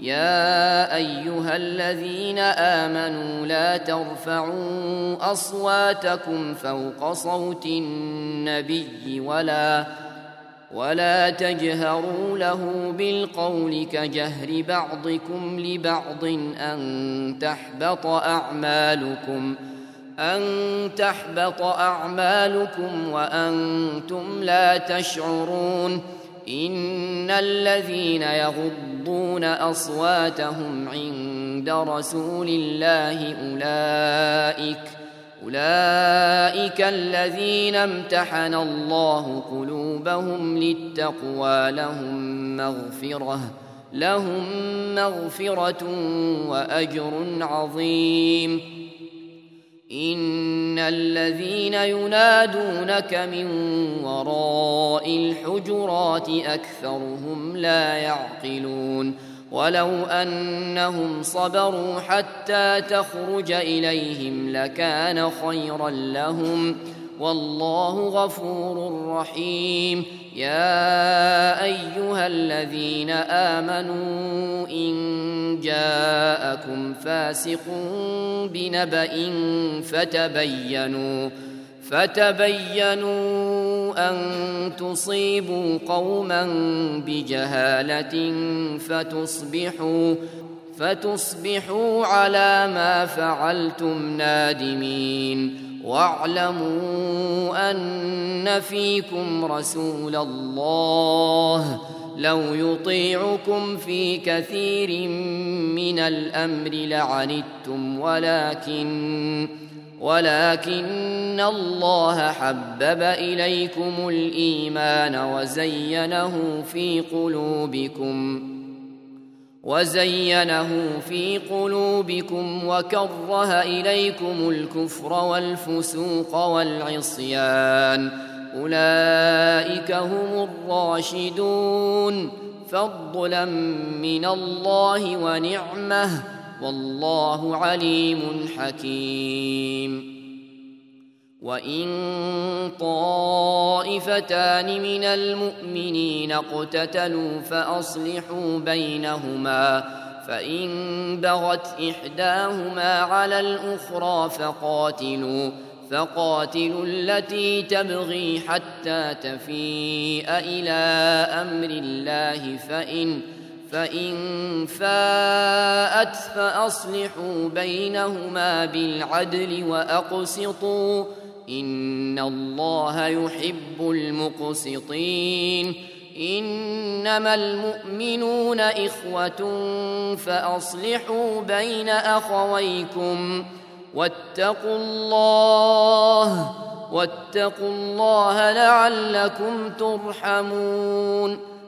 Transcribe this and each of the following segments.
يا أيها الذين آمنوا لا ترفعوا أصواتكم فوق صوت النبي ولا ولا تجهروا له بالقول كجهر بعضكم لبعض أن تحبط أعمالكم أن تحبط أعمالكم وأنتم لا تشعرون. الذين يغضون أصواتهم عند رسول الله أولئك أولئك الذين امتحن الله قلوبهم للتقوى لهم مغفرة لهم مغفرة وأجر عظيم. إن الذين ينادونك من وراء الحجرات أكثرهم لا يعقلون ولو أنهم صبروا حتى تخرج إليهم لكان خيرا لهم والله غفور رحيم. يا أيها الذين آمنوا إن جاءكم فاسق بنبأ فتبينوا فتبينوا أن تصيبوا قوما بجهالة فتصبحوا فتصبحوا على ما فعلتم نادمين واعلموا ان فيكم رسول الله لو يطيعكم في كثير من الامر لعنتم ولكن ولكن الله حبب اليكم الايمان وزينه في قلوبكم وزينه في قلوبكم وكره إليكم الكفر والفسوق والعصيان. أولئك هم الراشدون. فضلا من الله ونعمة. والله عليم حكيم. وان طائفتان من المؤمنين اقتتلوا فاصلحوا بينهما فان بغت احداهما على الاخرى فقاتلوا فقاتلوا التي تبغي حتى تفيء إلى أمر الله فان فإن فاءت فأصلحوا بينهما بالعدل وأقسطوا إن الله يحب المقسطين إنما المؤمنون إخوة فأصلحوا بين أخويكم واتقوا الله واتقوا الله لعلكم ترحمون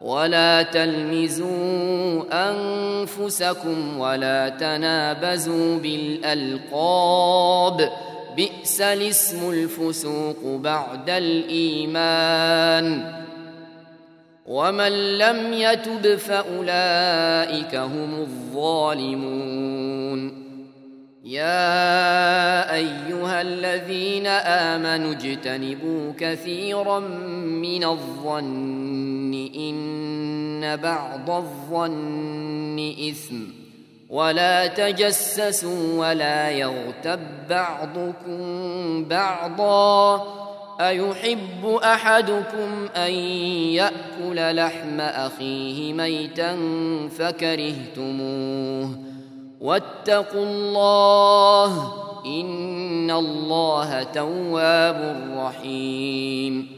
ولا تلمزوا أنفسكم ولا تنابزوا بالألقاب. بئس الاسم الفسوق بعد الإيمان. ومن لم يتب فأولئك هم الظالمون. يا أيها الذين آمنوا اجتنبوا كثيرا من الظن. إن بعض الظن إثم ولا تجسسوا ولا يغتب بعضكم بعضا أيحب أحدكم أن يأكل لحم أخيه ميتا فكرهتموه واتقوا الله إن الله تواب رحيم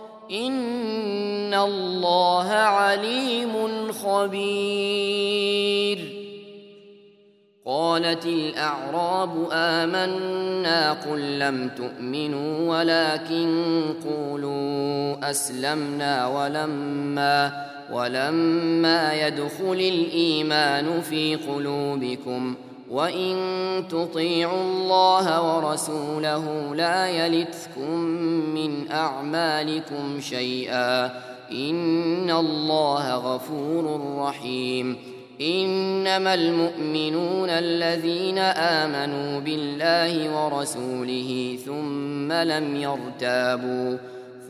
إن الله عليم خبير. قالت الأعراب آمنا قل لم تؤمنوا ولكن قولوا أسلمنا ولما ولما يدخل الإيمان في قلوبكم ۖ. وإن تطيعوا الله ورسوله لا يلتكم من أعمالكم شيئا إن الله غفور رحيم. إنما المؤمنون الذين آمنوا بالله ورسوله ثم لم يرتابوا